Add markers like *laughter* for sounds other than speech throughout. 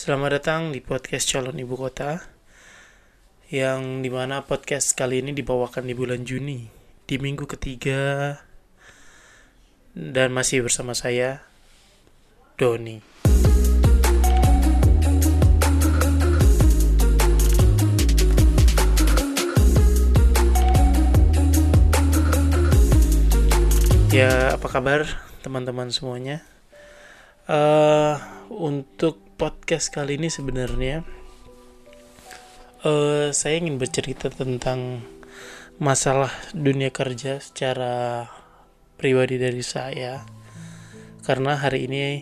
Selamat datang di podcast calon ibu kota yang di mana podcast kali ini dibawakan di bulan Juni di minggu ketiga dan masih bersama saya Doni. Ya apa kabar teman-teman semuanya? Uh, untuk podcast kali ini sebenarnya uh, saya ingin bercerita tentang masalah dunia kerja secara pribadi dari saya. Karena hari ini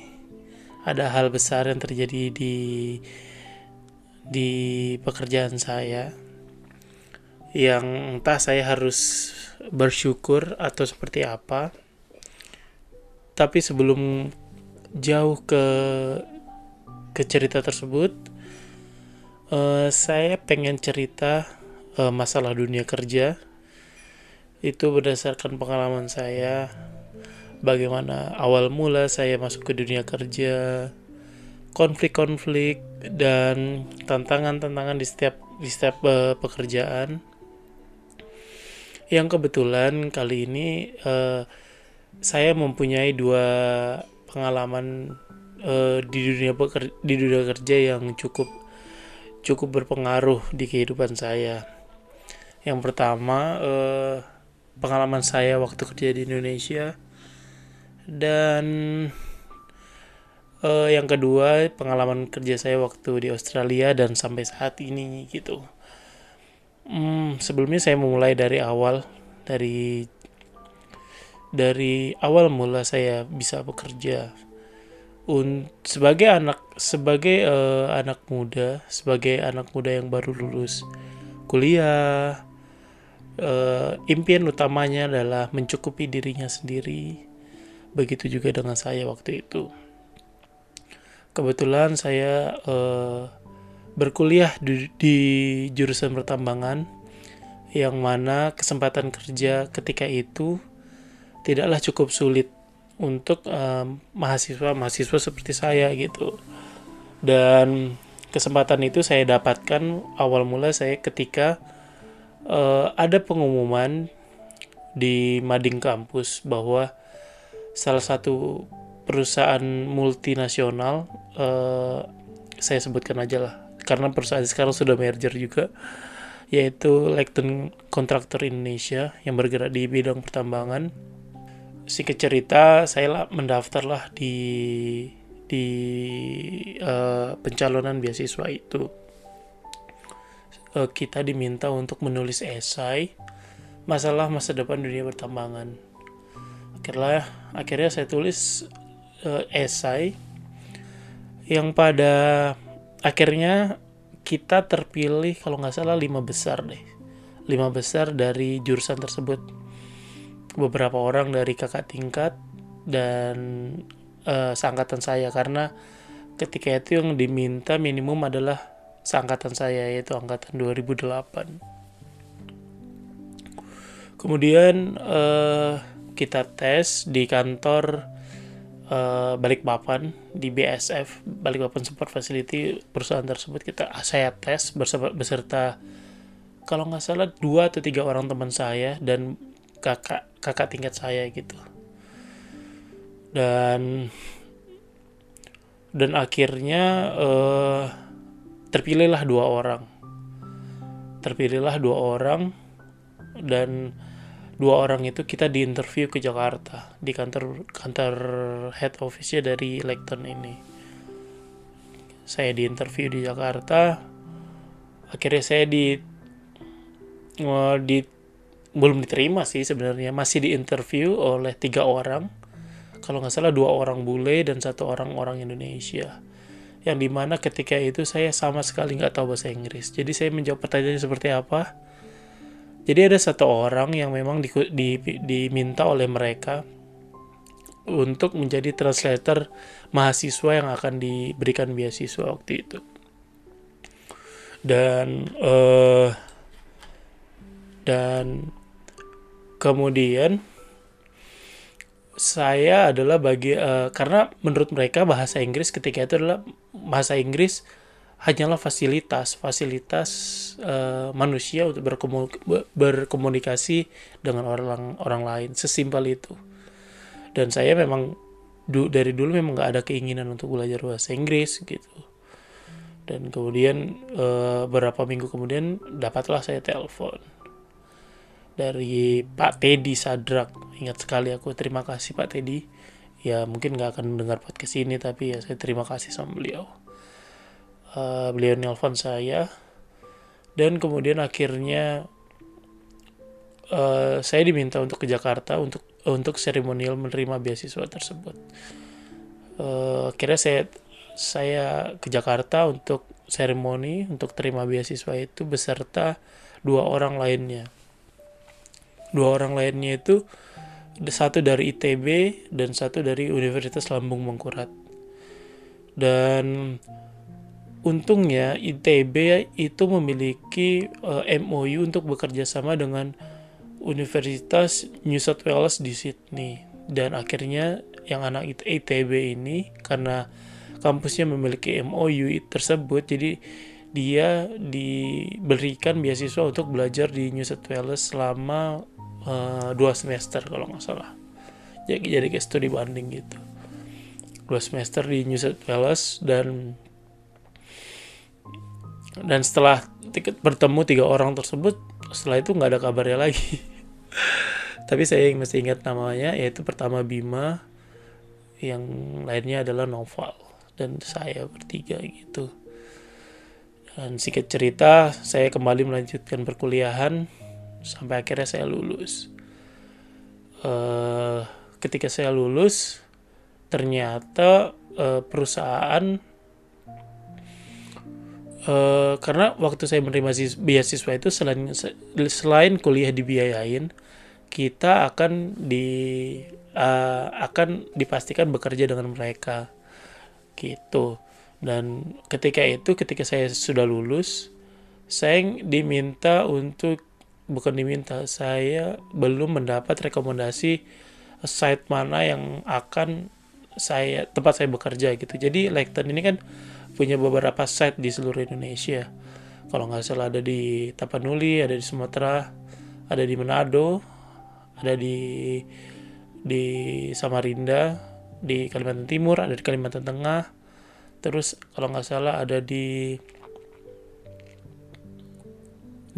ada hal besar yang terjadi di di pekerjaan saya yang entah saya harus bersyukur atau seperti apa. Tapi sebelum jauh ke ke cerita tersebut, uh, saya pengen cerita uh, masalah dunia kerja. Itu berdasarkan pengalaman saya, bagaimana awal mula saya masuk ke dunia kerja, konflik-konflik dan tantangan-tantangan di setiap di setiap uh, pekerjaan. Yang kebetulan kali ini uh, saya mempunyai dua pengalaman uh, di dunia peker di dunia kerja yang cukup cukup berpengaruh di kehidupan saya. Yang pertama uh, pengalaman saya waktu kerja di Indonesia dan uh, yang kedua pengalaman kerja saya waktu di Australia dan sampai saat ini gitu. Hmm, sebelumnya saya memulai dari awal dari dari awal mula saya bisa bekerja un sebagai anak sebagai uh, anak muda sebagai anak muda yang baru lulus kuliah uh, impian utamanya adalah mencukupi dirinya sendiri. Begitu juga dengan saya waktu itu. Kebetulan saya uh, berkuliah di, di jurusan pertambangan yang mana kesempatan kerja ketika itu tidaklah cukup sulit untuk mahasiswa-mahasiswa seperti saya gitu. Dan kesempatan itu saya dapatkan awal mula saya ketika uh, ada pengumuman di mading kampus bahwa salah satu perusahaan multinasional uh, saya sebutkan aja lah karena perusahaan sekarang sudah merger juga yaitu Lekton Kontraktor Indonesia yang bergerak di bidang pertambangan singkat cerita saya lah mendaftar lah di di uh, pencalonan beasiswa itu. Uh, kita diminta untuk menulis esai masalah masa depan dunia pertambangan. Akhirnya akhirnya saya tulis uh, esai yang pada akhirnya kita terpilih kalau nggak salah lima besar deh. Lima besar dari jurusan tersebut beberapa orang dari kakak tingkat dan uh, seangkatan saya. Karena ketika itu yang diminta minimum adalah seangkatan saya yaitu angkatan 2008 kemudian uh, kita tes di kantor uh, Balikpapan di BSF Balikpapan Support Facility. Perusahaan tersebut kita saya tes beserta, beserta kalau nggak salah dua atau tiga orang teman saya. Dan kakak kakak tingkat saya gitu. Dan dan akhirnya uh, terpilihlah dua orang. Terpilihlah dua orang dan dua orang itu kita diinterview ke Jakarta di kantor kantor head office-nya dari Lekton ini. Saya diinterview di Jakarta akhirnya saya di di belum diterima sih sebenarnya. Masih diinterview oleh tiga orang. Kalau nggak salah dua orang bule dan satu orang orang Indonesia. Yang di mana ketika itu saya sama sekali nggak tahu bahasa Inggris. Jadi saya menjawab pertanyaannya seperti apa? Jadi ada satu orang yang memang di, di, diminta oleh mereka untuk menjadi translator mahasiswa yang akan diberikan beasiswa waktu itu. Dan uh, dan kemudian saya adalah bagi uh, karena menurut mereka bahasa Inggris ketika itu adalah bahasa Inggris hanyalah fasilitas fasilitas uh, manusia untuk berkomunikasi dengan orang orang lain sesimpel itu. Dan saya memang du dari dulu memang nggak ada keinginan untuk belajar bahasa Inggris gitu. Dan kemudian uh, beberapa minggu kemudian dapatlah saya telepon dari Pak Teddy Sadrak. Ingat sekali aku terima kasih Pak Teddy. Ya mungkin nggak akan mendengar podcast ini tapi ya saya terima kasih sama beliau. Uh, beliau nelpon saya. Dan kemudian akhirnya uh, saya diminta untuk ke Jakarta untuk untuk seremonial menerima beasiswa tersebut. Uh, akhirnya saya saya ke Jakarta untuk seremoni untuk terima beasiswa itu beserta dua orang lainnya dua orang lainnya itu satu dari ITB dan satu dari Universitas Lambung Mangkurat. Dan untungnya ITB itu memiliki uh, eh, MOU untuk bekerja sama dengan Universitas New South Wales di Sydney. Dan akhirnya yang anak ITB ini karena kampusnya memiliki MOU tersebut jadi dia diberikan beasiswa untuk belajar di New South Wales selama uh, dua semester kalau nggak salah. Jadi jadi kayak studi banding gitu. Dua semester di New South Wales dan dan setelah tiket bertemu tiga orang tersebut setelah itu nggak ada kabarnya lagi. *laughs* Tapi saya masih ingat namanya yaitu pertama Bima yang lainnya adalah Noval dan saya bertiga gitu. Dan sedikit cerita saya kembali melanjutkan perkuliahan sampai akhirnya saya lulus. Uh, ketika saya lulus ternyata uh, perusahaan uh, karena waktu saya menerima beasiswa itu selain selain kuliah dibiayain kita akan di uh, akan dipastikan bekerja dengan mereka. Gitu. Dan ketika itu ketika saya sudah lulus saya diminta untuk bukan diminta. Saya belum mendapat rekomendasi site mana yang akan saya tempat saya bekerja gitu. Jadi Lekton ini kan punya beberapa site di seluruh Indonesia. Kalau nggak salah ada di Tapanuli ada di Sumatera ada di Manado ada di di Samarinda di Kalimantan Timur ada di Kalimantan Tengah. Terus kalau nggak salah ada di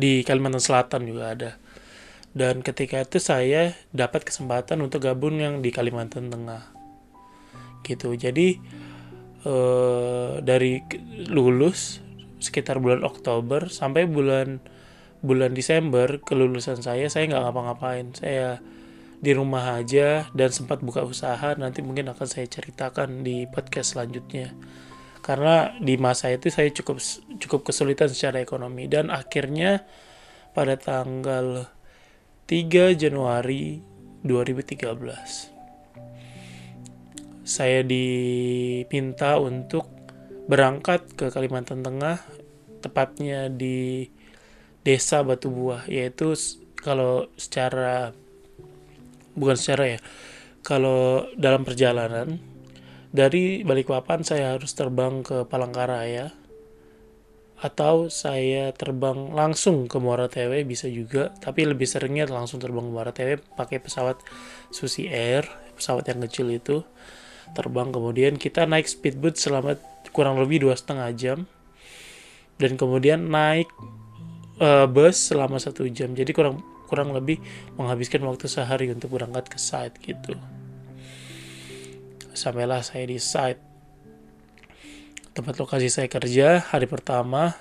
di Kalimantan Selatan juga ada. Dan ketika itu saya dapat kesempatan untuk gabung yang di Kalimantan Tengah. Gitu. Jadi eh, dari lulus sekitar bulan Oktober sampai bulan bulan Desember kelulusan saya saya nggak ngapa-ngapain. Saya di rumah aja dan sempat buka usaha. Nanti mungkin akan saya ceritakan di podcast selanjutnya karena di masa itu saya cukup cukup kesulitan secara ekonomi. Dan akhirnya pada tanggal 3 Januari 2013 saya diminta untuk berangkat ke Kalimantan Tengah tepatnya di desa Batu Buah. Yaitu kalau secara bukan secara ya kalau dalam perjalanan dari Balikpapan saya harus terbang ke Palangkaraya atau saya terbang langsung ke Muara Tewe bisa juga. Tapi lebih seringnya langsung terbang ke Muara Tewe pakai pesawat Susi Air pesawat yang kecil itu. Terbang kemudian kita naik speedboat selama kurang lebih dua setengah jam. Dan kemudian naik uh, bus selama satu jam. Jadi kurang kurang lebih menghabiskan waktu sehari untuk berangkat ke site gitu sampailah saya di site. Tempat lokasi saya kerja hari pertama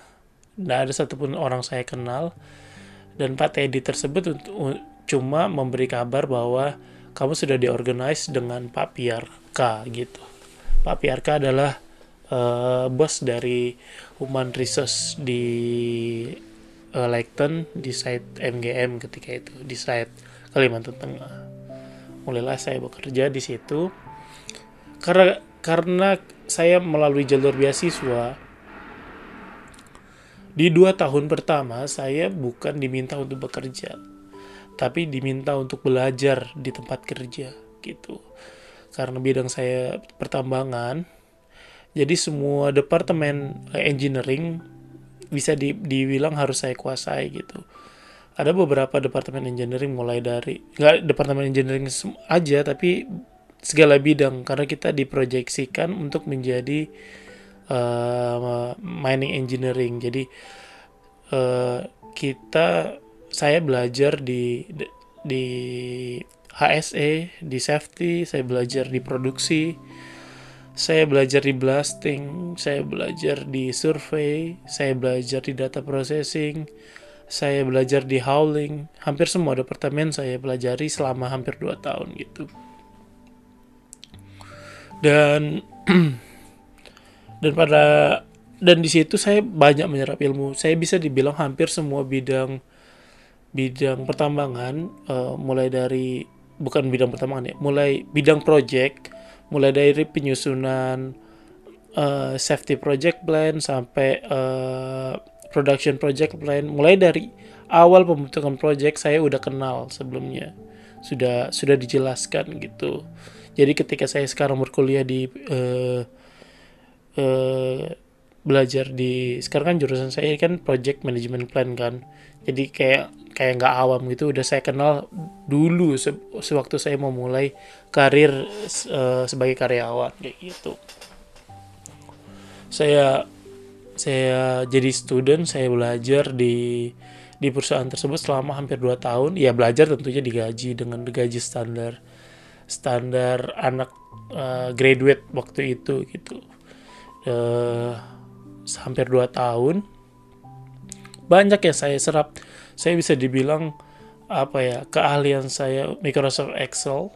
tidak ada satupun orang saya kenal. Dan Pak Teddy tersebut cuma memberi kabar bahwa kamu sudah diorganize dengan Pak Piarka gitu. Pak Piarka adalah uh, bos dari Human Resource di uh, Leighton di site MGM ketika itu di site Kalimantan Tengah. Mulailah saya bekerja di situ karena karena saya melalui jalur beasiswa di dua tahun pertama saya bukan diminta untuk bekerja tapi diminta untuk belajar di tempat kerja gitu. Karena bidang saya pertambangan jadi semua departemen eh, engineering bisa di, dibilang harus saya kuasai gitu. Ada beberapa departemen engineering mulai dari nggak departemen engineering aja tapi segala bidang karena kita diproyeksikan untuk menjadi uh, mining engineering. Jadi uh, kita saya belajar di di HSE di safety saya belajar di produksi saya belajar di blasting saya belajar di survei saya belajar di data processing saya belajar di howling hampir semua departemen saya pelajari selama hampir 2 tahun gitu dan *clears throat* dan pada dan di situ saya banyak menyerap ilmu. Saya bisa dibilang hampir semua bidang bidang pertambangan uh, mulai dari bukan bidang pertambangan ya, mulai bidang project, mulai dari penyusunan uh, safety project plan sampai uh, production project plan, mulai dari awal pembentukan project saya udah kenal sebelumnya. Sudah sudah dijelaskan gitu. Jadi ketika saya sekarang berkuliah di uh, uh, belajar di sekarang kan jurusan saya kan project management plan kan. Jadi kayak kayak nggak awam gitu. Udah saya kenal dulu se sewaktu saya mau mulai karir uh, sebagai karyawan kayak gitu. Saya saya jadi student saya belajar di di perusahaan tersebut selama hampir 2 tahun. Ya belajar tentunya digaji dengan gaji standar standar anak uh, graduate waktu itu gitu. Uh, hampir 2 tahun. Banyak yang saya serap. Saya bisa dibilang apa ya keahlian saya Microsoft Excel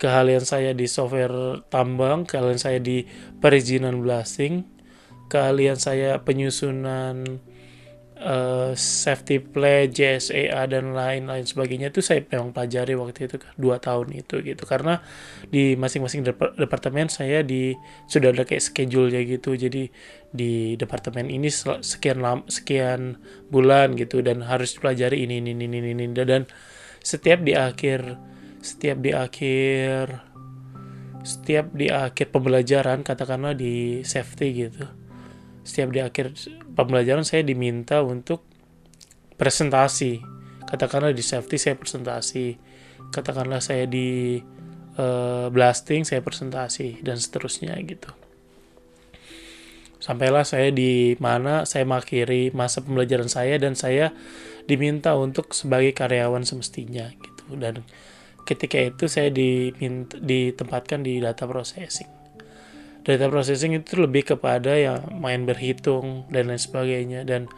keahlian saya di software tambang keahlian saya di perizinan blasting keahlian saya penyusunan uh, safety play, JSA dan lain-lain sebagainya itu saya memang pelajari waktu itu dua tahun itu gitu. Karena di masing-masing dep departemen saya di sudah ada kayak schedule-nya gitu. Jadi di departemen ini sekian lam, sekian bulan gitu dan harus pelajari ini ini ini ini, ini. Dan setiap di akhir setiap di akhir setiap di akhir pembelajaran katakanlah di safety gitu. Setiap di akhir pembelajaran saya diminta untuk presentasi. Katakanlah di safety saya presentasi. Katakanlah saya di uh, blasting saya presentasi dan seterusnya gitu. Sampailah saya di mana saya mengakhiri masa pembelajaran saya dan saya diminta untuk sebagai karyawan semestinya gitu. Dan ketika itu saya diminta, ditempatkan di data processing data processing itu lebih kepada yang main berhitung dan lain sebagainya dan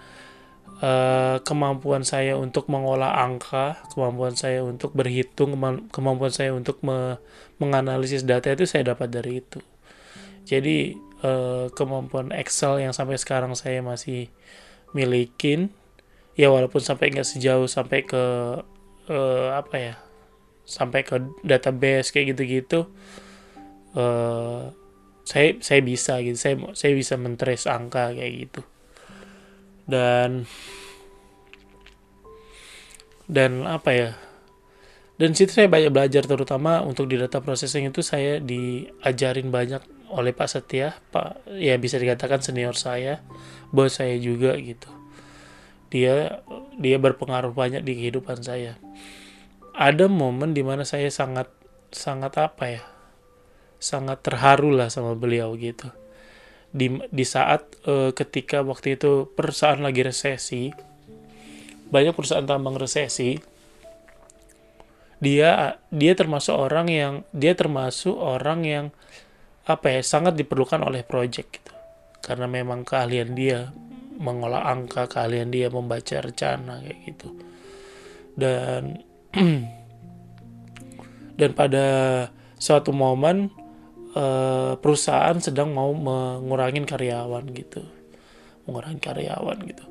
uh, kemampuan saya untuk mengolah angka, kemampuan saya untuk berhitung, kemampuan saya untuk me menganalisis data itu saya dapat dari itu. Jadi uh, kemampuan Excel yang sampai sekarang saya masih milikin, ya walaupun sampai nggak sejauh sampai ke uh, apa ya, sampai ke database kayak gitu-gitu. Uh, saya saya bisa gitu. Saya saya bisa mentrace angka kayak gitu. Dan dan apa ya? Dan situ saya banyak belajar terutama untuk di data processing itu saya diajarin banyak oleh Pak Setia. Pak ya bisa dikatakan senior saya bos saya juga gitu. Dia dia berpengaruh banyak di kehidupan saya. Ada momen di mana saya sangat sangat apa ya sangat terharu lah sama beliau gitu. Di di saat uh, ketika waktu itu perusahaan lagi resesi banyak perusahaan tambang resesi dia dia termasuk orang yang dia termasuk orang yang apa ya sangat diperlukan oleh project gitu. Karena memang keahlian dia mengolah angka keahlian dia membaca rencana kayak gitu. Dan *clears throat* dan pada suatu momen uh, perusahaan sedang mau mengurangin karyawan gitu. Mengurangi karyawan gitu.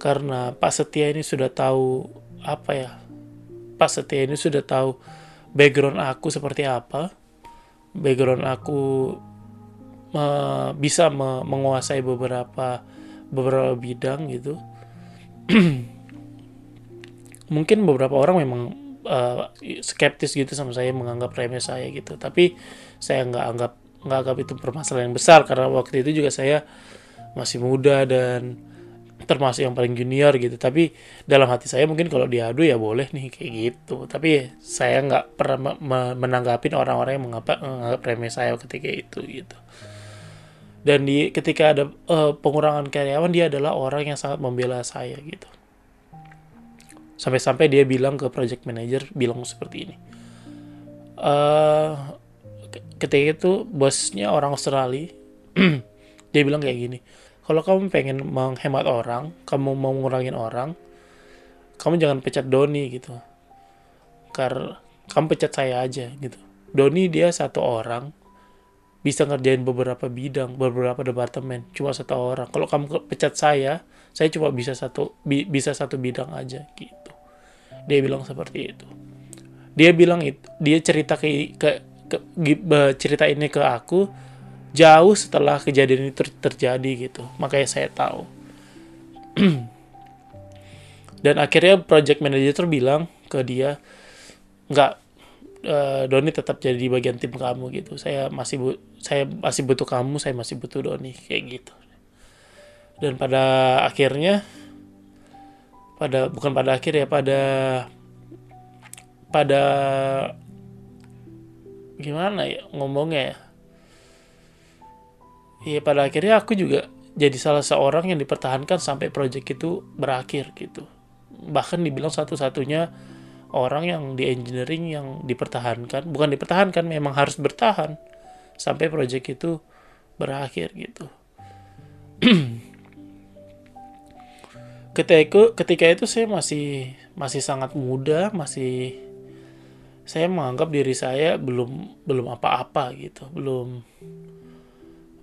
Karena Pak Setia ini sudah tahu apa ya? Pak Setia ini sudah tahu background aku seperti apa. Background aku bisa me menguasai beberapa beberapa bidang gitu. *clears throat* Mungkin beberapa orang memang uh, skeptis gitu sama saya menganggap remeh saya gitu. Tapi saya nggak anggap nggak anggap itu permasalahan yang besar karena waktu itu juga saya masih muda dan termasuk yang paling junior gitu. Tapi dalam hati saya mungkin kalau diadu ya boleh nih kayak gitu. Tapi saya nggak pernah menanggapin orang-orang yang menganggap, menganggap remeh saya ketika itu gitu. Dan di ketika ada uh, pengurangan karyawan dia adalah orang yang sangat membela saya gitu sampai-sampai dia bilang ke project manager bilang seperti ini. Uh, ketika itu bosnya orang Australia *clears throat* dia bilang kayak gini kalau kamu pengen menghemat orang kamu mau ngurangin orang kamu jangan pecat Doni gitu. Karena kamu pecat saya aja gitu. Doni dia satu orang bisa ngerjain beberapa bidang beberapa departemen cuma satu orang. Kalau kamu pecat saya saya cuma bisa satu bi, bisa satu bidang aja gitu dia bilang seperti itu. Dia bilang itu dia cerita ke, ke, ke cerita ini ke aku jauh setelah kejadian itu terjadi gitu. Makanya saya tahu. *clears throat* Dan akhirnya project manager bilang ke dia nggak uh, Doni tetap jadi bagian tim kamu gitu. Saya masih bu saya masih butuh kamu saya masih butuh Doni. Kayak gitu. Dan pada akhirnya pada bukan pada akhir ya pada pada gimana ya ngomongnya ya? Iya pada akhirnya aku juga jadi salah seorang yang dipertahankan sampai project itu berakhir gitu. Bahkan dibilang satu-satunya orang yang di engineering yang dipertahankan bukan dipertahankan memang harus bertahan sampai project itu berakhir gitu *clears throat* ketika itu ketika itu saya masih masih sangat muda masih saya menganggap diri saya belum belum apa-apa gitu. Belum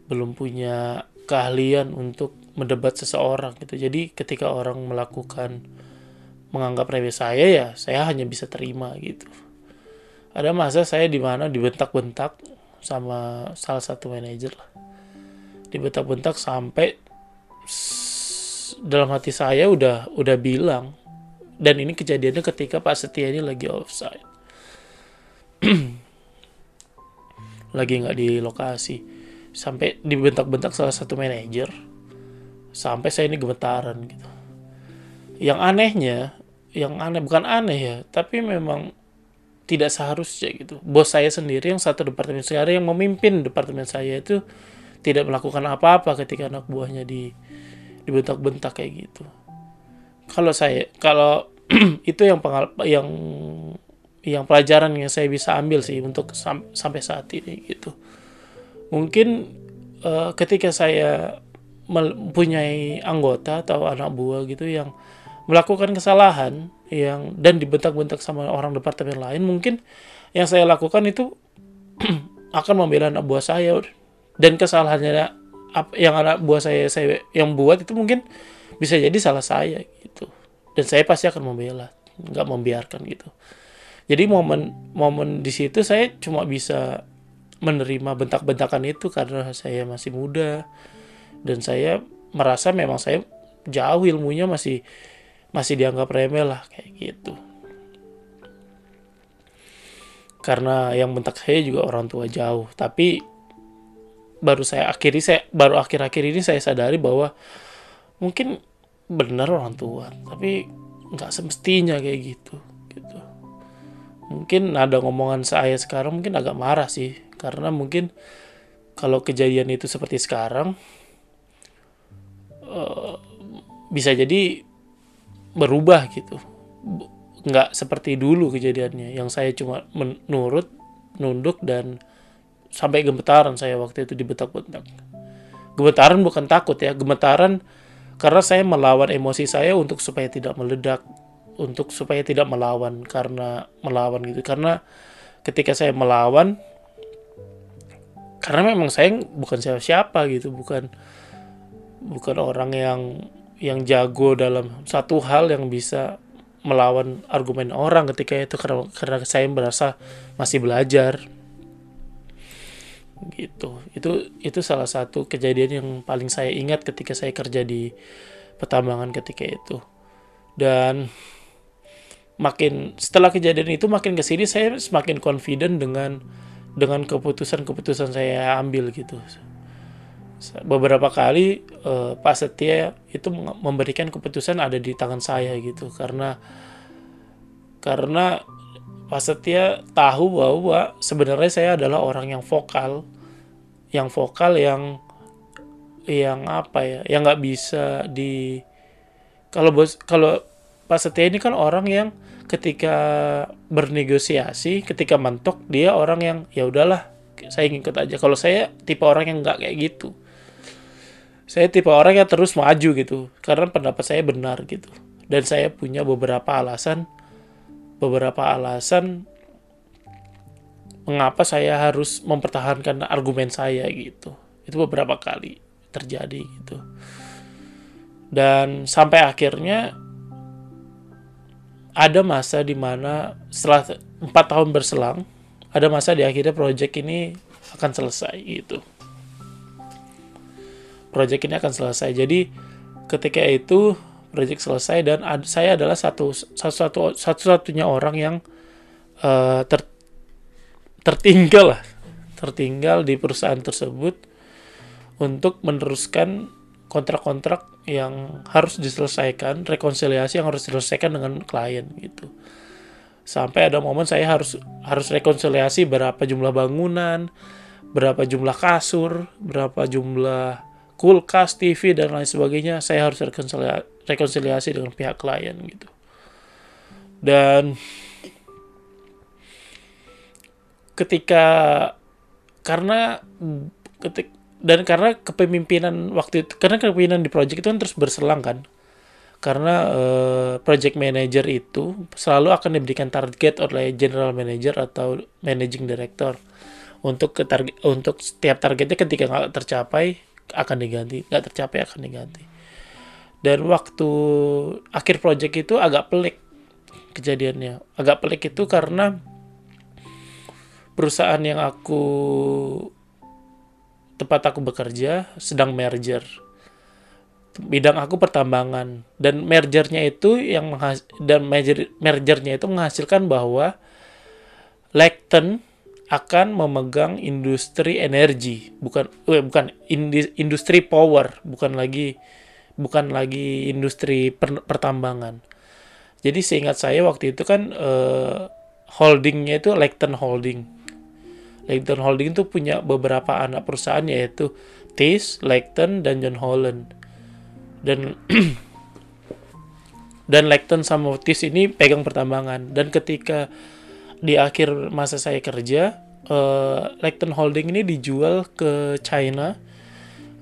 belum punya keahlian untuk mendebat seseorang gitu. Jadi ketika orang melakukan menganggap remeh saya ya saya hanya bisa terima gitu. Ada masa saya di mana dibentak-bentak sama salah satu manajer lah. Dibentak-bentak sampai dalam hati saya udah udah bilang. Dan ini kejadiannya ketika Pak Setia ini lagi offside. *clears throat* Lagi nggak di lokasi. Sampai dibentak-bentak salah satu manajer. Sampai saya ini gemetaran gitu. Yang anehnya yang aneh bukan aneh ya tapi memang tidak seharusnya gitu. Bos saya sendiri yang satu departemen saya yang memimpin departemen saya itu tidak melakukan apa-apa ketika anak buahnya di dibentak-bentak kayak gitu. Kalau saya kalau *clears throat* itu yang pengal yang yang pelajaran yang saya bisa ambil sih untuk sam sampai saat ini gitu. Mungkin uh, ketika saya mempunyai anggota atau anak buah gitu yang melakukan kesalahan yang dan dibentak-bentak sama orang departemen lain mungkin yang saya lakukan itu *clears throat* akan membela anak buah saya. Dan kesalahannya yang anak buah saya saya yang buat itu mungkin bisa jadi salah saya gitu. Dan saya pasti akan membela nggak membiarkan gitu. Jadi momen momen di situ saya cuma bisa menerima bentak-bentakan itu karena saya masih muda. Dan saya merasa memang saya jauh ilmunya masih masih dianggap remeh lah kayak gitu. Karena yang bentak saya juga orang tua jauh. Tapi baru saya akhiri saya baru akhir-akhir ini saya sadari bahwa mungkin benar orang tua tapi nggak semestinya kayak gitu gitu. Mungkin ada ngomongan saya sekarang mungkin agak marah sih karena mungkin kalau kejadian itu seperti sekarang uh, bisa jadi berubah gitu. Nggak seperti dulu kejadiannya yang saya cuma menurut nunduk dan sampai gemetaran saya waktu itu dibentak-bentak. Gemetaran bukan takut ya, gemetaran karena saya melawan emosi saya untuk supaya tidak meledak, untuk supaya tidak melawan karena melawan gitu. Karena ketika saya melawan karena memang saya bukan siapa-siapa gitu, bukan bukan orang yang yang jago dalam satu hal yang bisa melawan argumen orang ketika itu karena karena saya merasa masih belajar gitu. Itu itu salah satu kejadian yang paling saya ingat ketika saya kerja di pertambangan ketika itu. Dan makin setelah kejadian itu makin ke sini saya semakin confident dengan dengan keputusan-keputusan saya ambil gitu. Beberapa kali uh, Pak Setia itu memberikan keputusan ada di tangan saya gitu. Karena karena Pak Setia tahu bahwa sebenarnya saya adalah orang yang vokal. Yang vokal yang yang apa ya yang nggak bisa di kalau bos kalau Pak Setia ini kan orang yang ketika bernegosiasi ketika mentok dia orang yang ya udahlah saya ngikut aja. Kalau saya tipe orang yang nggak kayak gitu. Saya tipe orang yang terus maju gitu karena pendapat saya benar gitu. Dan saya punya beberapa alasan beberapa alasan mengapa saya harus mempertahankan argumen saya gitu. Itu beberapa kali terjadi gitu. Dan sampai akhirnya ada masa di mana setelah empat tahun berselang ada masa di akhirnya project ini akan selesai gitu. Project ini akan selesai. Jadi ketika itu project selesai dan ad, saya adalah satu satu satu satunya orang yang uh, ter, tertinggal tertinggal di perusahaan tersebut untuk meneruskan kontrak-kontrak yang harus diselesaikan, rekonsiliasi yang harus diselesaikan dengan klien gitu. Sampai ada momen saya harus harus rekonsiliasi berapa jumlah bangunan, berapa jumlah kasur, berapa jumlah kulkas, TV dan lain sebagainya, saya harus rekonsiliasi dengan pihak klien gitu. Dan ketika karena ketik dan karena kepemimpinan waktu itu karena kepemimpinan di project itu kan terus berselang kan. Karena uh, project manager itu selalu akan diberikan target oleh general manager atau managing director untuk ke target untuk setiap targetnya ketika nggak tercapai akan diganti. Nggak tercapai akan diganti dan waktu akhir project itu agak pelik kejadiannya. Agak pelik itu karena perusahaan yang aku tempat aku bekerja sedang merger. Bidang aku pertambangan. Dan mergernya itu yang dan merger mergernya itu menghasilkan bahwa Lekton akan memegang industri energi. Bukan eh, bukan industri power. Bukan lagi bukan lagi industri per, pertambangan. Jadi seingat saya waktu itu kan eh, holdingnya itu Leighton Holding. Leighton Holding itu punya beberapa anak perusahaan yaitu Tis, Leighton dan John Holland. Dan *clears throat* dan Leighton sama Tis ini pegang pertambangan. Dan ketika di akhir masa saya kerja uh, Leighton Holding ini dijual ke China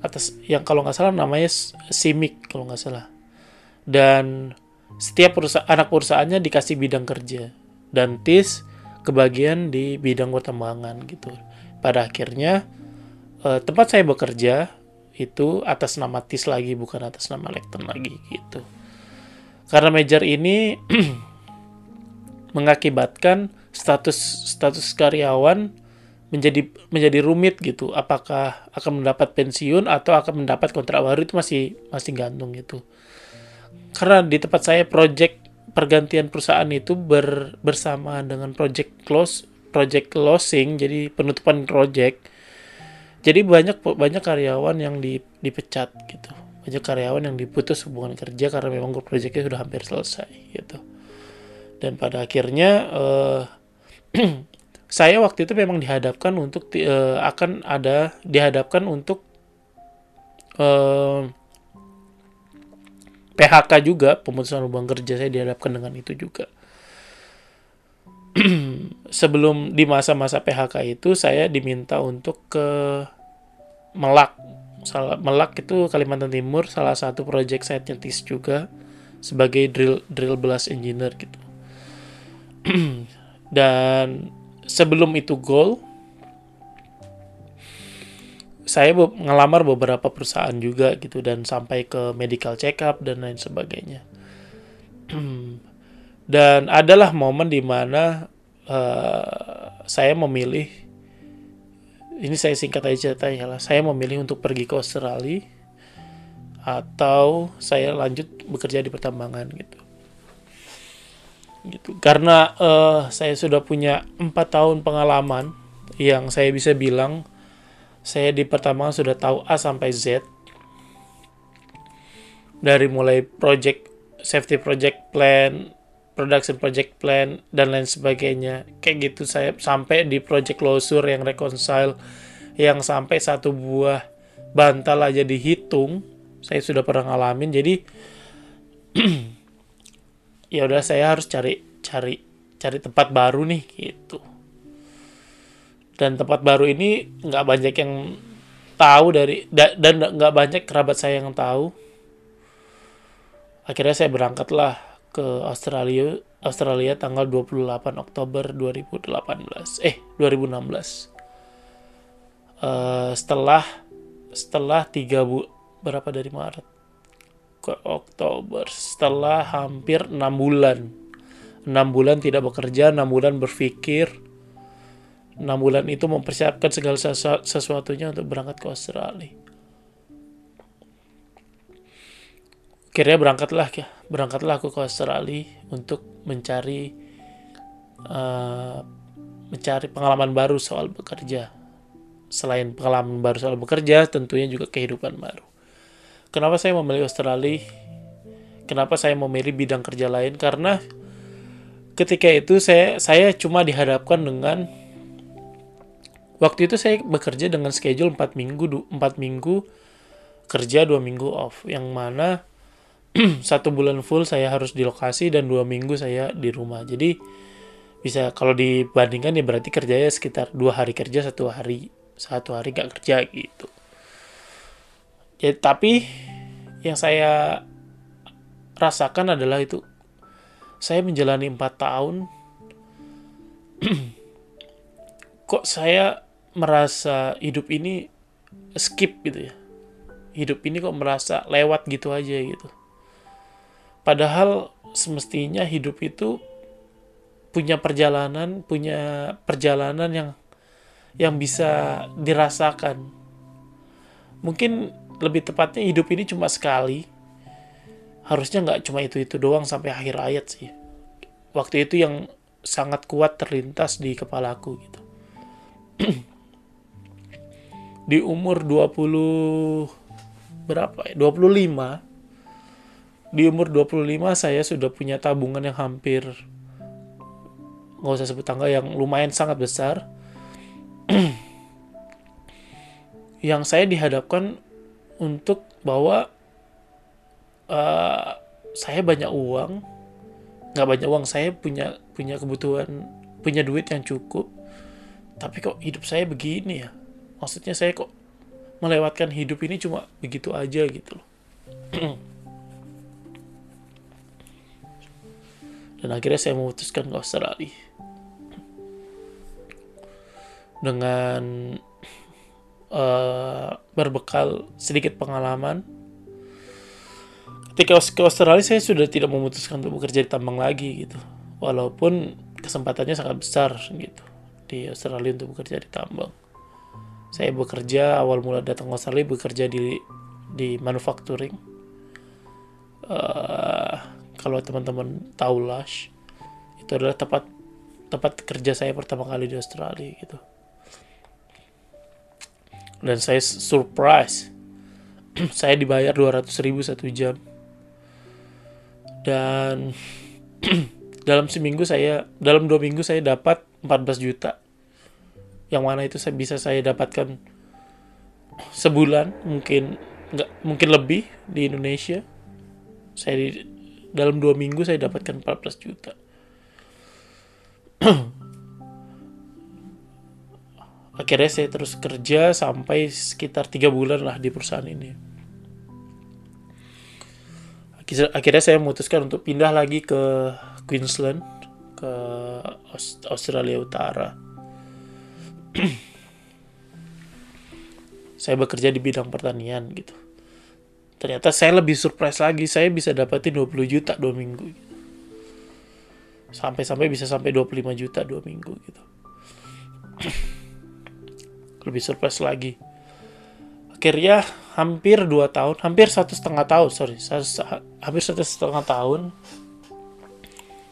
atas yang kalau nggak salah namanya Simic kalau nggak salah. Dan setiap perusahaan anak perusahaannya dikasih bidang kerja. Dan TIS kebagian di bidang pertambangan gitu. Pada akhirnya uh, tempat saya bekerja itu atas nama TIS lagi bukan atas nama Leighton lagi gitu. Karena major ini *clears throat* mengakibatkan status status karyawan menjadi menjadi rumit gitu. Apakah akan mendapat pensiun atau akan mendapat kontrak baru itu masih masih gantung gitu. Karena di tempat saya project pergantian perusahaan itu ber, bersamaan dengan project close project closing jadi penutupan project jadi banyak banyak karyawan yang di, dipecat gitu. Banyak karyawan yang diputus hubungan kerja karena memang projectnya sudah hampir selesai gitu. Dan pada akhirnya uh, *clears throat* saya waktu itu memang dihadapkan untuk uh, akan ada dihadapkan untuk uh, eh, PHK juga pemutusan hubungan kerja saya dihadapkan dengan itu juga. *clears throat* Sebelum di masa-masa PHK itu saya diminta untuk ke Melak. Salah Melak itu Kalimantan Timur salah satu project saya nyetis juga sebagai drill drill blast engineer gitu. *clears throat* Dan sebelum itu goal saya ngelamar beberapa perusahaan juga gitu dan sampai ke medical check up dan lain sebagainya. *clears throat* Dan adalah momen di mana uh, eh, saya memilih ini saya singkat aja ceritanya lah saya memilih untuk pergi ke Australia atau saya lanjut bekerja di pertambangan gitu gitu. Karena uh, saya sudah punya empat tahun pengalaman yang saya bisa bilang saya di pertama sudah tahu A sampai Z. Dari mulai project safety project plan production project plan dan lain sebagainya. Kayak gitu saya sampai di project closure yang reconcile yang sampai satu buah bantal aja dihitung saya sudah pernah ngalamin. Jadi *clears throat* ya udah saya harus cari cari cari tempat baru nih gitu. Dan tempat baru ini nggak banyak yang tahu dari da, dan nggak banyak kerabat saya yang tahu. Akhirnya saya berangkatlah ke Australia Australia tanggal 28 Oktober 2018 eh 2016 uh, eh, setelah setelah tiga bu berapa dari Maret ke Oktober. Setelah hampir enam bulan. Enam bulan tidak bekerja enam bulan berpikir. Enam bulan itu mempersiapkan segala sesu sesuatunya untuk berangkat ke Australia. Akhirnya berangkatlah ya berangkatlah aku ke Australia untuk mencari uh, mencari pengalaman baru soal bekerja. Selain pengalaman baru soal bekerja tentunya juga kehidupan baru Kenapa saya memilih Australia? Kenapa saya memilih bidang kerja lain? Karena ketika itu saya saya cuma dihadapkan dengan waktu itu saya bekerja dengan schedule 4 minggu 4 minggu kerja 2 minggu off yang mana *clears throat* satu bulan full saya harus di lokasi dan dua minggu saya di rumah jadi bisa kalau dibandingkan ya berarti kerjanya sekitar dua hari kerja satu hari satu hari gak kerja gitu ya tapi yang saya rasakan adalah itu. Saya menjalani empat tahun. *clears throat* Kok saya merasa hidup ini skip gitu ya? Hidup ini kok merasa lewat gitu aja gitu. Padahal semestinya hidup itu punya perjalanan punya perjalanan yang yang bisa dirasakan. Mungkin lebih tepatnya hidup ini cuma sekali. Harusnya nggak cuma itu itu doang sampai akhir ayat sih. Waktu itu yang sangat kuat terlintas di kepalaku gitu. *clears throat* Di umur 20 berapa ya? 25 di umur 25 saya sudah punya tabungan yang hampir nggak usah sebut tangga yang lumayan sangat besar. *clears throat* Yang saya dihadapkan untuk bahwa uh, saya banyak uang. Nggak banyak uang saya punya punya kebutuhan punya duit yang cukup. Tapi kok hidup saya begini ya? Maksudnya saya kok melewatkan hidup ini cuma begitu aja gitu loh. *clears throat* Dan akhirnya saya memutuskan ke Australia. Dengan uh, berbekal sedikit pengalaman. Ketika ke Australia saya sudah tidak memutuskan untuk bekerja di tambang lagi gitu. Walaupun kesempatannya sangat besar gitu di Australia untuk bekerja di tambang. Saya bekerja awal mula datang ke Australia bekerja di di manufacturing. Uh, kalau teman-teman tahu Lush itu adalah tempat tempat kerja saya pertama kali di Australia gitu dan saya surprise. *clears throat* Saya dibayar 200 ribu satu jam. Dan *clears throat* dalam seminggu saya dalam dua minggu saya dapat 14 juta. Yang mana itu saya bisa saya dapatkan sebulan mungkin nggak mungkin lebih di Indonesia. Saya di, dalam dua minggu saya dapatkan 14 juta *clears throat* akhirnya saya terus kerja sampai sekitar tiga bulan lah di perusahaan ini. Akhirnya saya memutuskan untuk pindah lagi ke Queensland ke Australia Utara. *clears throat* Saya bekerja di bidang pertanian gitu. Ternyata saya lebih surprise lagi saya bisa dapetin 20 juta dua minggu. Sampai-sampai bisa sampai 25 juta dua minggu gitu *clears throat* lebih surprise lagi. Akhirnya hampir dua tahun hampir satu setengah tahun sorry satu, hampir satu setengah tahun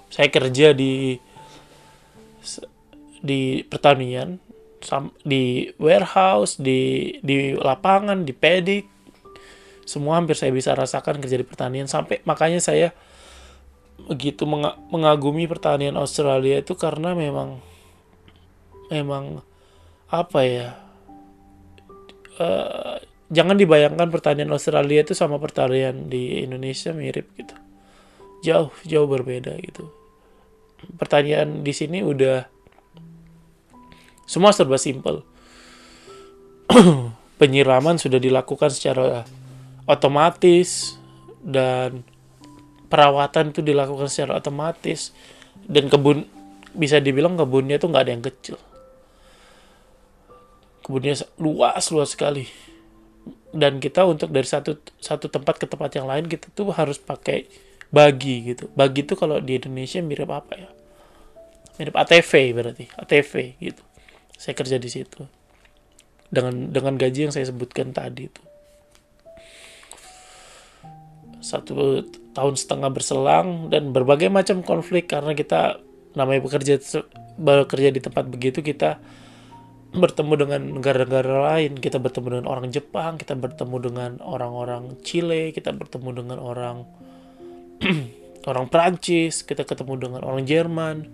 saya kerja di di pertanian di warehouse di di lapangan di pedik semua hampir saya bisa rasakan kerja di pertanian. Sampai makanya saya begitu mengagumi pertanian Australia itu karena memang memang apa ya? Uh, jangan dibayangkan pertanian Australia itu sama pertanian di Indonesia mirip gitu. Jauh jauh berbeda gitu. Pertanyaan di sini udah semua serba simpel. *clears throat* Penyiraman sudah dilakukan secara otomatis dan perawatan itu dilakukan secara otomatis. Dan kebun bisa dibilang kebunnya tuh nggak ada yang kecil kebunnya luas luas sekali. Dan kita untuk dari satu satu tempat ke tempat yang lain kita tuh harus pakai bagi gitu. Bagi itu kalau di Indonesia mirip apa ya? Mirip ATV berarti ATV gitu. Saya kerja di situ. Dengan dengan gaji yang saya sebutkan tadi itu satu tahun setengah berselang dan berbagai macam konflik karena kita namanya bekerja bekerja di tempat begitu kita bertemu dengan negara-negara lain, kita bertemu dengan orang Jepang, kita bertemu dengan orang-orang Chile, kita bertemu dengan orang *clears throat* orang Prancis, kita ketemu dengan orang Jerman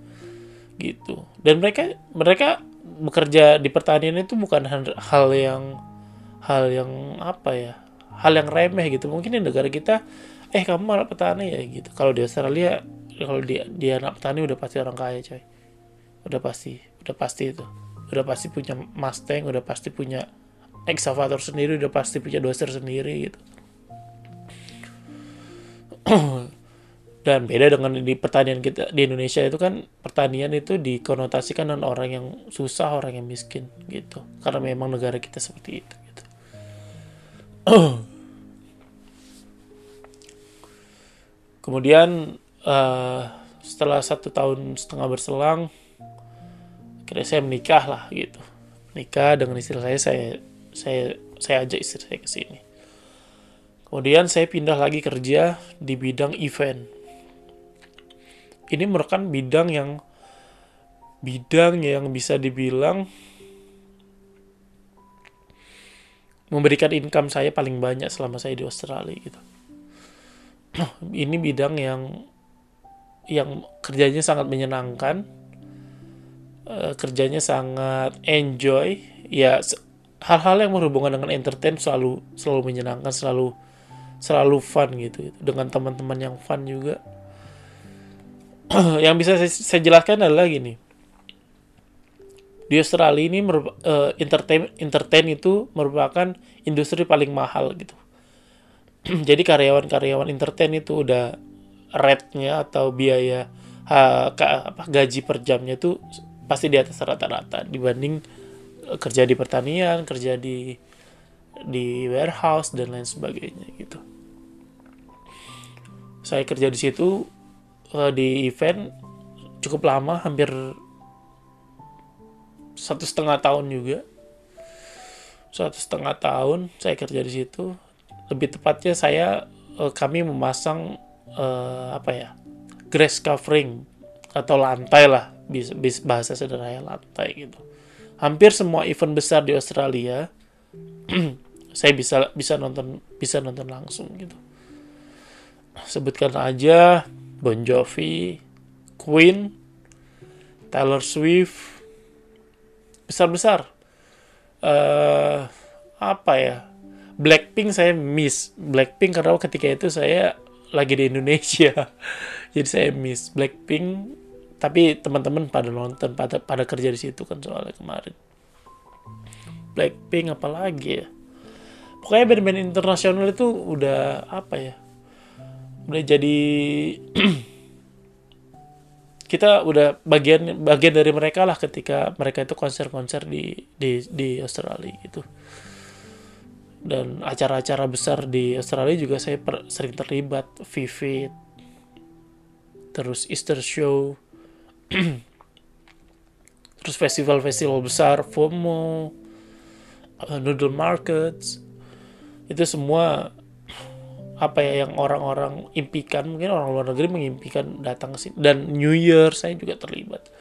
gitu. Dan mereka mereka bekerja di pertanian itu bukan hal yang hal yang apa ya? Hal yang remeh gitu. Mungkin di negara kita eh kamu malah petani ya gitu. Kalau di Australia kalau dia dia anak petani udah pasti orang kaya, coy. Udah pasti, udah pasti itu udah pasti punya Mustang udah pasti punya excavator sendiri udah pasti punya doser sendiri gitu. *clears throat* Dan beda dengan di pertanian kita di Indonesia itu kan pertanian itu dikonotasikan dengan orang yang susah orang yang miskin gitu. Karena memang negara kita seperti itu gitu. *clears throat* Kemudian uh, setelah satu tahun setengah berselang akhirnya saya menikah lah gitu. Nikah dengan istri saya saya saya saya ajak istri saya ke sini. Kemudian saya pindah lagi kerja di bidang event. Ini merupakan bidang yang bidang yang bisa dibilang memberikan income saya paling banyak selama saya di Australia gitu. *clears throat* ini bidang yang yang kerjanya sangat menyenangkan uh, kerjanya sangat enjoy. Ya hal-hal yang berhubungan dengan entertain selalu selalu menyenangkan selalu selalu fun gitu, gitu. dengan teman-teman yang fun juga. *clears throat* Yang bisa saya, saya jelaskan adalah gini. Di Australia ini uh, entertain entertain itu merupakan industri paling mahal gitu. *clears throat* Jadi karyawan-karyawan entertain itu udah rate-nya atau biaya ha, ka, apa, gaji per jamnya itu pasti di atas rata-rata dibanding eh, kerja di pertanian, kerja di di warehouse dan lain sebagainya gitu. Saya kerja di situ uh, di event cukup lama, hampir satu setengah tahun juga. Satu setengah tahun saya kerja di situ. Lebih tepatnya saya uh, kami memasang apa ya grass covering atau lantai lah bis, bis bahasa sederhana lantai gitu. Hampir semua event besar di Australia *clears throat* saya bisa bisa nonton bisa nonton langsung gitu. Sebutkan aja Bon Jovi Queen Taylor Swift besar-besar. Uh, apa ya? Blackpink saya miss. Blackpink karena ketika itu saya lagi di Indonesia. *laughs* Jadi saya miss Blackpink tapi teman-teman pada nonton pada pada kerja di situ kan soalnya kemarin. Blackpink apalagi ya? Pokoknya band-band internasional itu udah apa ya? Udah jadi *clears throat* kita udah bagian bagian dari mereka lah ketika mereka itu konser-konser di di di Australia gitu. Dan acara-acara besar di Australia juga saya per, sering terlibat Vivid terus Easter Show *clears throat* terus festival-festival besar FOMO uh, noodle markets itu semua apa ya yang orang-orang impikan mungkin orang luar negeri mengimpikan datang ke sini. Dan New Year saya juga terlibat.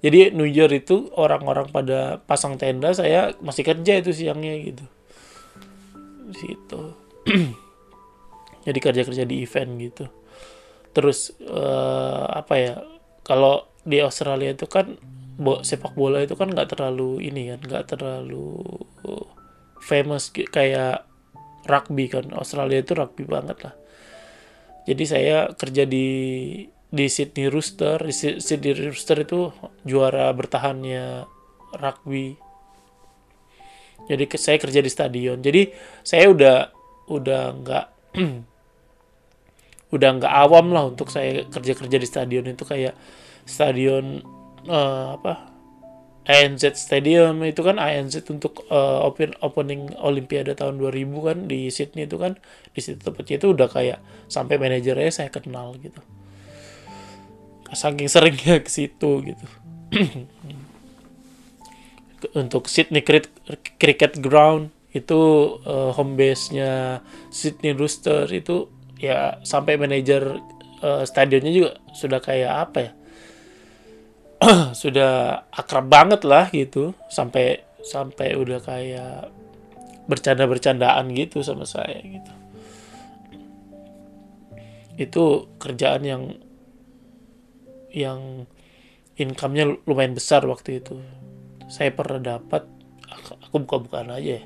Jadi New Year itu orang-orang pada pasang tenda saya masih kerja itu siangnya gitu. Situ *clears throat* jadi kerja-kerja di event gitu. Terus uh, apa ya kalau di Australia itu kan bo sepak bola itu kan nggak terlalu ini kan nggak terlalu famous kayak rugby kan. Australia itu rugby banget lah. Jadi saya kerja di di Sydney Rooster. Di Sydney Rooster itu juara bertahannya rugby. Jadi saya kerja di stadion. Jadi saya udah udah nggak *clears throat* udah nggak awam lah untuk saya kerja kerja di stadion itu kayak stadion uh, apa ANZ Stadium. Itu kan ANZ untuk uh, open opening Olimpiade tahun 2000 kan di Sydney itu kan. Di situ tempatnya itu udah kayak sampai manajernya saya kenal gitu. Saking seringnya ke situ gitu. *clears throat* Untuk Sydney Cricket Ground itu uh, home base-nya Sydney Rooster itu ya sampai manajer uh, stadionnya juga sudah kayak apa ya *clears throat* sudah akrab banget lah gitu. Sampai sampai udah kayak bercanda-bercandaan gitu sama saya gitu. Itu kerjaan yang yang income-nya lumayan besar waktu itu. Saya pernah dapat aku buka-bukaan aja ya.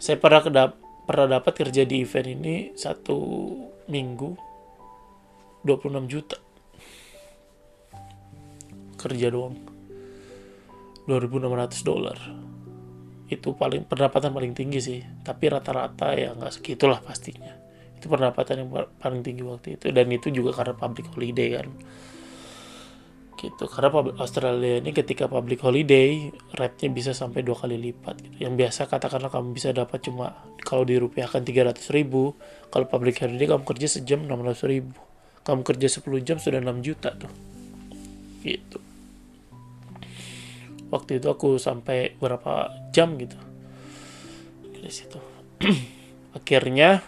Saya pernah kedap, pernah dapat kerja di event ini satu minggu 26 juta kerja doang. 2600 dolar. Itu paling pendapatan paling tinggi sih. Tapi rata-rata ya nggak segitulah pastinya. Itu pendapatan yang paling tinggi waktu itu. Dan itu juga karena public holiday kan. Gitu. Karena Australia ini ketika public holiday rate-nya bisa sampai dua kali lipat gitu. yang biasa katakanlah kamu bisa dapat cuma kalau dirupiahkan 300 ribu kalau public holiday kamu kerja sejam 600 ribu. Kamu kerja 10 jam sudah 6 juta tuh. Gitu waktu itu aku sampai berapa jam gitu. Di situ. *clears throat* Akhirnya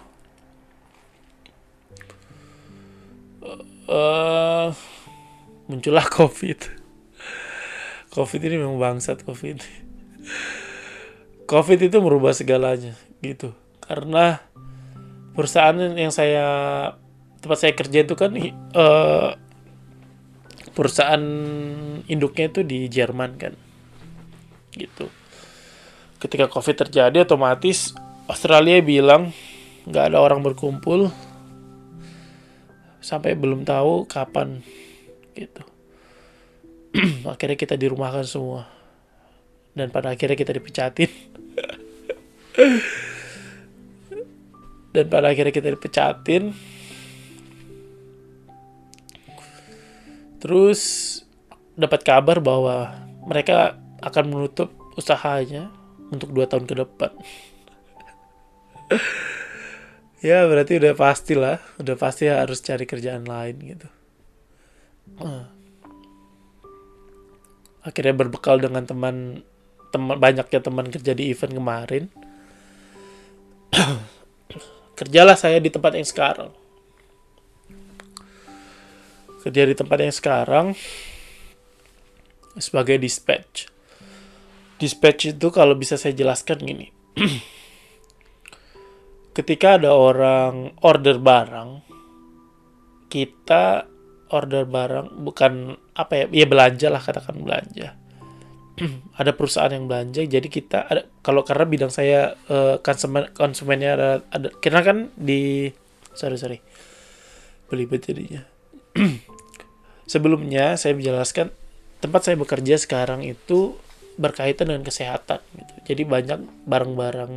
uh, muncullah *laughs* covid. Covid ini memang bangsat covid. Covid itu merubah segalanya gitu. Karena perusahaan yang saya tempat saya kerja itu kan uh, perusahaan induknya itu di Jerman kan gitu. Ketika covid terjadi otomatis Australia bilang nggak ada orang berkumpul. Sampai belum tahu kapan gitu. *clears throat* Akhirnya kita dirumahkan semua. Dan pada akhirnya kita dipecatin. *laughs* Dan pada akhirnya kita dipecatin. Terus dapat kabar bahwa mereka akan menutup usahanya untuk dua tahun ke depan. *laughs* ya berarti udah pasti lah, udah pasti harus cari kerjaan lain gitu. Uh. Akhirnya berbekal dengan teman teman banyaknya teman kerja di event kemarin. *clears throat* Kerjalah saya di tempat yang sekarang. Kerja di tempat yang sekarang sebagai dispatch dispatch itu kalau bisa saya jelaskan gini. *clears throat* Ketika ada orang order barang, kita order barang bukan apa ya, ya belanja lah katakan belanja. *clears throat* ada perusahaan yang belanja, jadi kita ada kalau karena bidang saya uh, konsumen konsumennya ada, ada karena kan di sorry sorry belibet jadinya. *clears throat* Sebelumnya saya menjelaskan tempat saya bekerja sekarang itu berkaitan dengan kesehatan gitu. Jadi banyak barang-barang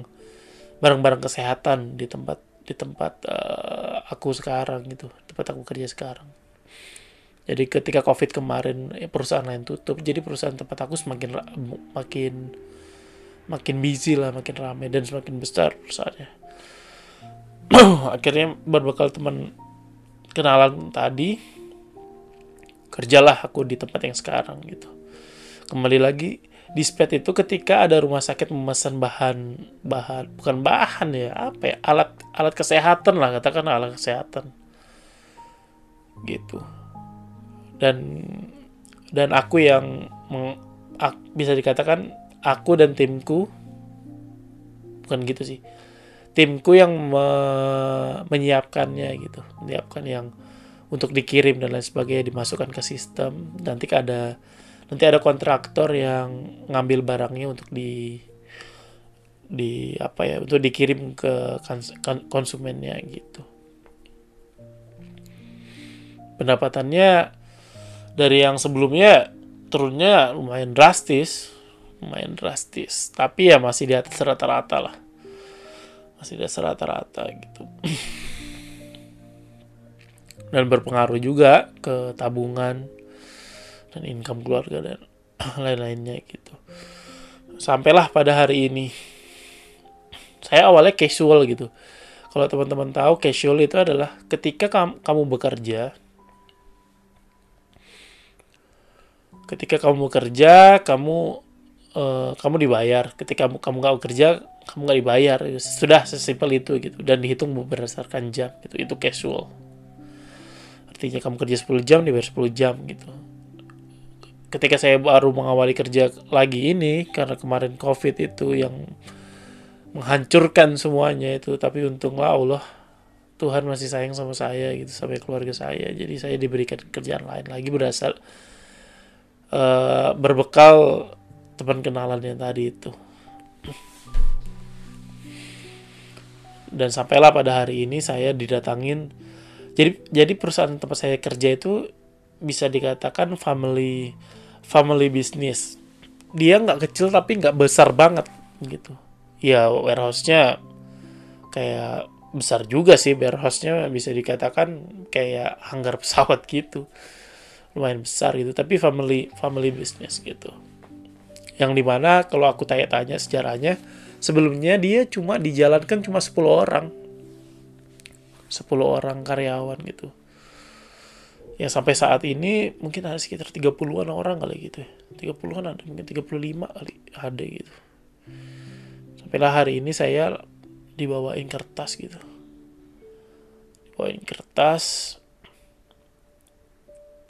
barang-barang kesehatan di tempat di tempat uh, aku sekarang gitu, tempat aku kerja sekarang. Jadi ketika Covid kemarin ya perusahaan lain tutup, jadi perusahaan tempat aku semakin makin makin busy lah, makin ramai dan semakin besar perusahaannya. *clears throat* Akhirnya berbekal teman kenalan tadi kerjalah aku di tempat yang sekarang gitu. Kembali lagi dispet itu ketika ada rumah sakit memesan bahan bahan bukan bahan ya apa ya alat alat kesehatan lah katakan alat kesehatan. Gitu. Dan dan aku yang meng, ak, bisa dikatakan aku dan timku bukan gitu sih timku yang me, menyiapkannya gitu menyiapkan yang untuk dikirim dan lain sebagainya dimasukkan ke sistem nanti ada nanti ada kontraktor yang ngambil barangnya untuk di di apa ya untuk dikirim ke konsumennya gitu. Pendapatannya dari yang sebelumnya turunnya lumayan drastis lumayan drastis. Tapi ya masih di atas rata-rata lah. Masih di atas rata-rata gitu. Dan berpengaruh juga ke tabungan dan income keluarga dan *clears throat* lain-lainnya gitu. Sampailah pada hari ini. Saya awalnya casual gitu. Kalau teman-teman tahu casual itu adalah ketika kamu bekerja ketika kamu bekerja kamu uh, kamu dibayar ketika kamu kamu nggak bekerja kamu nggak dibayar sudah sesimpel itu gitu dan dihitung berdasarkan jam gitu itu casual artinya kamu kerja 10 jam dibayar 10 jam gitu ketika saya baru mengawali kerja lagi ini karena kemarin covid itu yang menghancurkan semuanya itu tapi untunglah Allah Tuhan masih sayang sama saya gitu sampai keluarga saya. Jadi saya diberikan kerjaan lain lagi berasal uh, berbekal teman kenalan yang tadi itu. Dan sampailah pada hari ini saya didatangin jadi jadi perusahaan tempat saya kerja itu bisa dikatakan family family business. Dia nggak kecil tapi nggak besar banget gitu. Ya warehouse-nya kayak besar juga sih warehouse-nya bisa dikatakan kayak hanggar pesawat *laughs* gitu. Lumayan besar gitu tapi family family business gitu. Yang di mana kalau aku tanya-tanya sejarahnya sebelumnya dia cuma dijalankan cuma 10 orang. 10 orang karyawan gitu ya sampai saat ini mungkin ada sekitar 30-an orang kali gitu ya. 30-an ada mungkin 35 kali ada gitu. Sampailah hari ini saya dibawain kertas gitu. Dibawain kertas.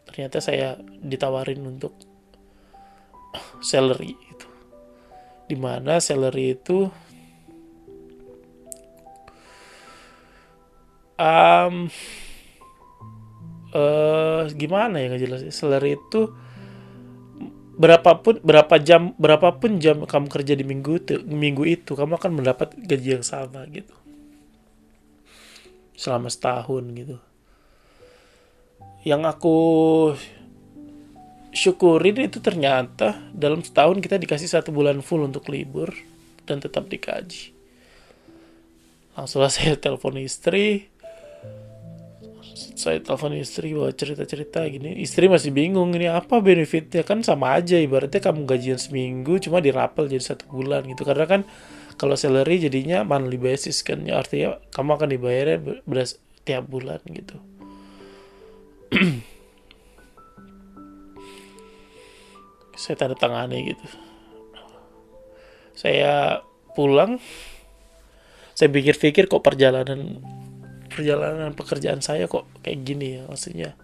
Ternyata saya ditawarin untuk *coughs* salary itu di mana salary itu um, uh, gimana ya ngejelasin? Salary itu berapapun berapa jam berapapun jam kamu kerja di minggu itu minggu itu kamu akan mendapat gaji yang sama gitu. Selama setahun gitu. Yang aku syukurin itu ternyata dalam setahun kita dikasih satu bulan full untuk libur dan tetap dikaji. Langsung *laughs* saya telepon istri saya telepon istri bawa cerita-cerita gini. Istri masih bingung ini apa benefitnya? Kan sama aja ibaratnya kamu gajian seminggu cuma dirapel jadi satu bulan gitu. Karena kan kalau salary jadinya monthly basis kan. Ya artinya kamu akan dibayarnya beras tiap bulan gitu. *clears throat* Saya tanda tangani gitu. Saya pulang. Saya pikir-pikir kok perjalanan perjalanan pekerjaan saya kok kayak gini ya maksudnya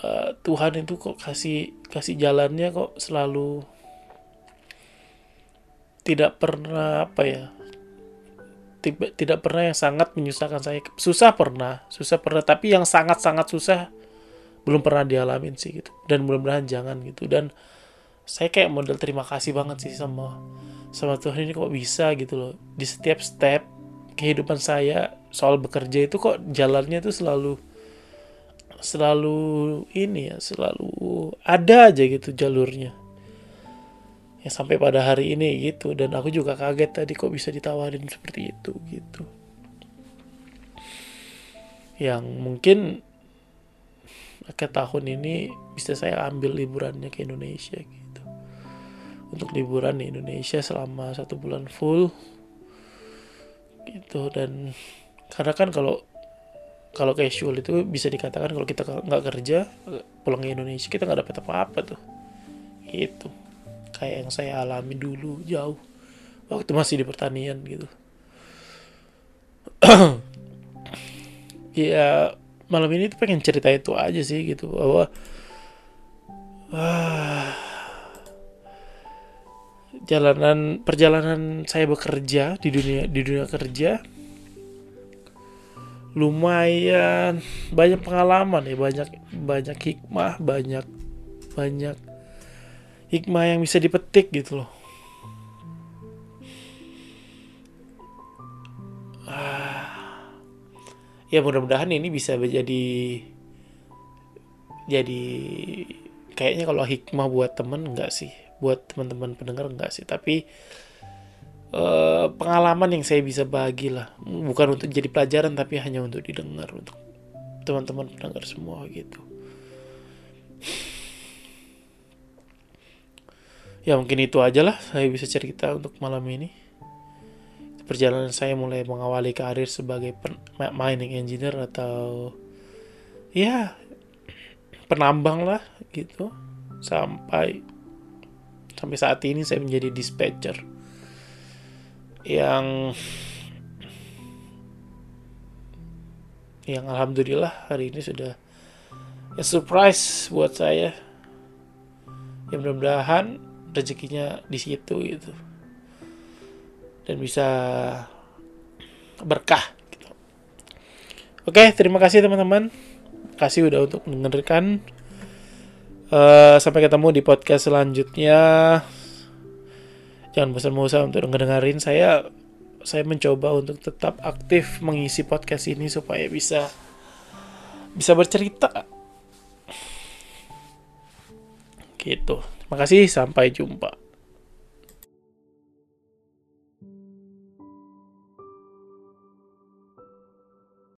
uh, Tuhan itu kok kasih kasih jalannya kok selalu tidak pernah apa ya tiba, tidak pernah yang sangat menyusahkan saya. Susah pernah susah pernah tapi yang sangat sangat susah belum pernah dialamin sih gitu. Dan mudah-mudahan jangan gitu. Dan saya kayak model terima kasih banget sih sama sama Tuhan ini kok bisa gitu loh. Di setiap step kehidupan saya soal bekerja itu kok jalannya tuh selalu selalu ini ya selalu ada aja gitu jalurnya. Ya sampai pada hari ini gitu dan aku juga kaget tadi kok bisa ditawarin seperti itu gitu. Yang mungkin akhir tahun ini bisa saya ambil liburannya ke Indonesia gitu. Untuk liburan di Indonesia selama satu bulan full gitu. Dan karena kan kalau kalau casual itu bisa dikatakan kalau kita nggak kerja pulang ke Indonesia kita nggak dapat apa-apa tuh. Itu kayak yang saya alami dulu jauh. Waktu masih di pertanian gitu. *clears throat* Ya malam ini tuh pengen cerita itu aja sih gitu bahwa wah, jalanan perjalanan saya bekerja di dunia di dunia kerja lumayan banyak pengalaman ya banyak banyak hikmah banyak banyak hikmah yang bisa dipetik gitu loh. Ah, ya mudah-mudahan ini bisa menjadi jadi kayaknya kalau hikmah buat temen enggak sih buat teman-teman pendengar enggak sih. Tapi uh, pengalaman yang saya bisa bagi lah. Bukan untuk jadi pelajaran tapi hanya untuk didengar untuk teman-teman pendengar semua gitu. Ya mungkin itu aja lah saya bisa cerita untuk malam ini. Perjalanan saya mulai mengawali karir sebagai mining engineer atau ya penambang lah gitu. Sampai sampai saat ini saya menjadi dispatcher. Yang yang alhamdulillah hari ini sudah ya surprise buat saya. Ya mudah-mudahan rezekinya di situ gitu. Dan bisa berkah gitu. oke terima kasih teman-teman. Kasih udah untuk mendengarkan uh, sampai ketemu di podcast selanjutnya. Jangan bosan-bosan untuk dengerin saya saya mencoba untuk tetap aktif mengisi podcast ini supaya bisa bisa bercerita. Gitu. Terima kasih. Sampai jumpa